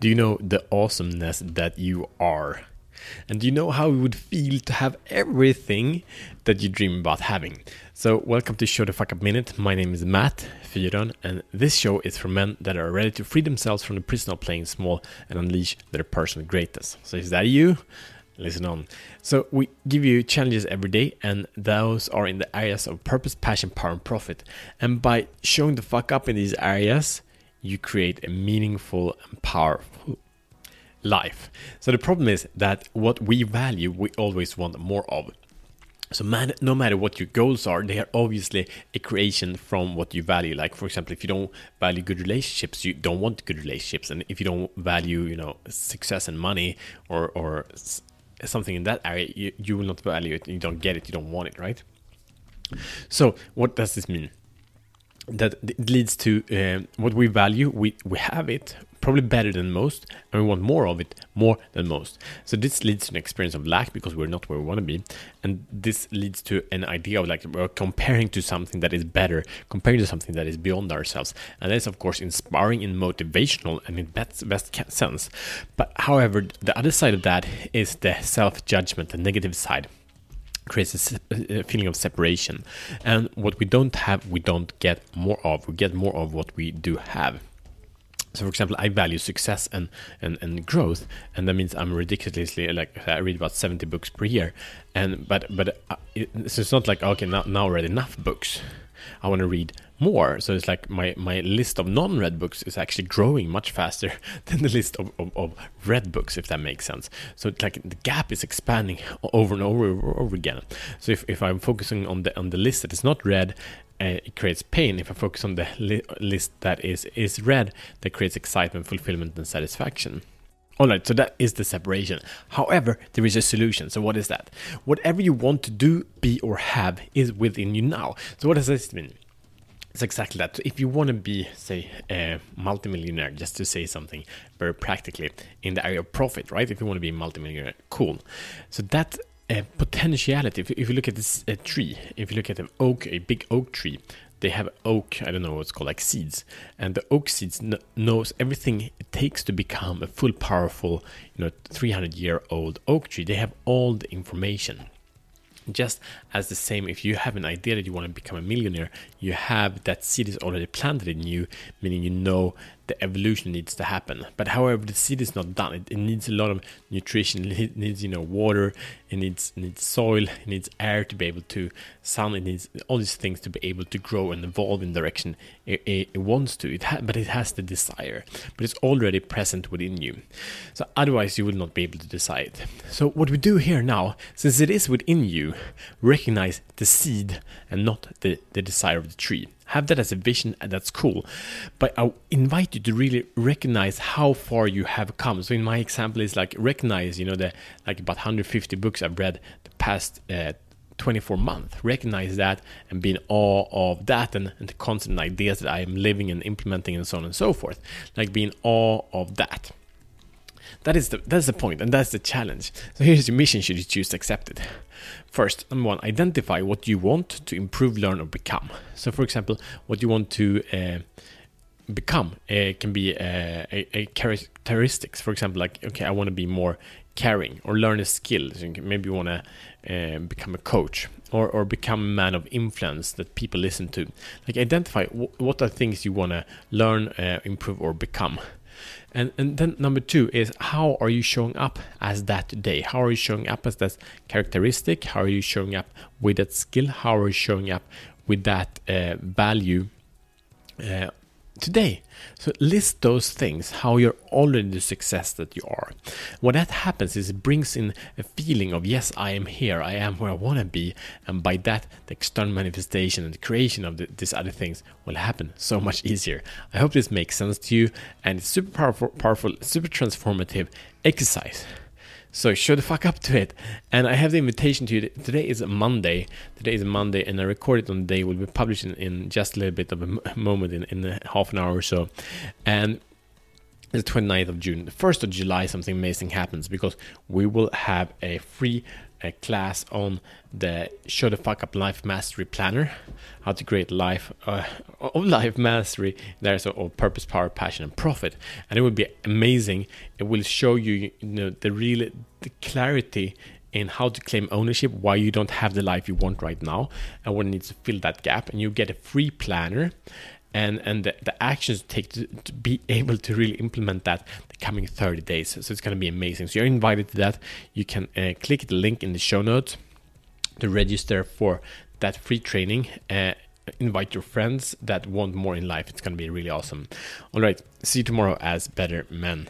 Do you know the awesomeness that you are? And do you know how it would feel to have everything that you dream about having? So, welcome to Show the Fuck Up Minute. My name is Matt Fyron, and this show is for men that are ready to free themselves from the prison of playing small and unleash their personal greatness. So, is that you? Listen on. So, we give you challenges every day, and those are in the areas of purpose, passion, power, and profit. And by showing the fuck up in these areas, you create a meaningful and powerful life. So the problem is that what we value, we always want more of. So man, no matter what your goals are, they are obviously a creation from what you value. Like for example, if you don't value good relationships, you don't want good relationships, and if you don't value, you know, success and money or or something in that area, you, you will not value it. You don't get it. You don't want it, right? So what does this mean? That leads to uh, what we value we we have it probably better than most and we want more of it more than most. So this leads to an experience of lack because we're not where we want to be and this leads to an idea of like we're comparing to something that is better comparing to something that is beyond ourselves. And that's of course inspiring and motivational and in best, best sense. But however the other side of that is the self-judgment the negative side creates a, feeling of separation. And what we don't have, we don't get more of. We get more of what we do have. So, for example, I value success and, and, and growth, and that means I'm ridiculously like I read about 70 books per year, and but but uh, it, so it's not like okay now now I read enough books. I want to read more. So it's like my, my list of non read books is actually growing much faster than the list of, of, of, read books, if that makes sense. So it's like the gap is expanding over and over and over again. So if, if I'm focusing on the on the list that is not read, uh, it creates pain. If I focus on the li- list that is is read, that creates excitement, fulfillment, and satisfaction. Alright, so that is the separation. However, there is a solution. So, what is that? Whatever you want to do, be, or have is within you now. So, what does this mean? It's exactly that. If you want to be, say, a multimillionaire, just to say something very practically in the area of profit, right? If you want to be a multimillionaire, cool. So that uh, potentiality, if, if, you look at this uh, tree, if you look at an oak, a big oak tree, they have oak, I don't know what's called, like seeds. And the oak seeds kn- knows everything it takes to become a full, powerful, you know, 300 year old oak tree. They have all the information just as the same if you have an idea that you want to become a millionaire you have that seed is already planted in you meaning you know the evolution needs to happen. But however, the seed is not done. It, it needs a lot of nutrition. It needs you know water. It needs needs soil. It needs air to be able to sun. It needs all these things to be able to grow and evolve in the direction it, it, it wants to. It ha- but it has the desire. But it's already present within you. So otherwise, you will not be able to decide. So what we do here now, since it is within you, recognize the seed and not the the desire of the tree have that as a vision and that's cool. But i invite you to really recognize how far you have come. So in my example is like recognize you know the like about 150 books i've read the past uh, 24 months. Recognize that and be in awe of that and, and the constant ideas that i am living and implementing and so on and so forth. Like be in awe of that that is the that's the point and that's the challenge so here's your mission should you choose to accept it First, number one, identify what you want to improve, learn, or become. So, for example, what you want to uh, become uh, can be uh, a, a, characteristics. For example, like okay, I want to be more caring or learn a skill. So maybe you want to uh, become a coach or or become a man of influence that people listen to. Like identify what are things you want to learn, uh, improve, or become. And and then number two is how are you showing up as that day? How are you showing up as that characteristic? How are you showing up with that skill? How are you showing up with that uh, value uh, today. So list those things, how you're already the success that you are. What that happens is it brings in a feeling of yes, I am here, I am where I want to be, and by that, the external manifestation and the creation of the, these other things will happen so much easier. I hope this makes sense to you, and it's super powerful, powerful, super transformative exercise. So show the fuck up to it. And I have the invitation to you. Today is a Monday. Today is a Monday, and I record it on the day. Will be published in, in just a little bit of a moment in, in half an hour or so. And the 29th of June. The 1st of July, something amazing happens because we will have a free a class on the Show the Fuck Up Life Mastery Planner, how to create life uh, of life mastery. There's a, purpose, power, passion, and profit, and it will be amazing. It will show you, you know, the real the clarity in how to claim ownership, why you don't have the life you want right now, and what needs to fill that gap. And you get a free planner and and the, the actions take to, to, be able to really implement that the coming 30 days. So it's going to be amazing. So you're invited to that. You can uh, click the link in the show notes to register for that free training. Uh, invite your friends that want more in life. It's going to be really awesome. All right. See you tomorrow as better men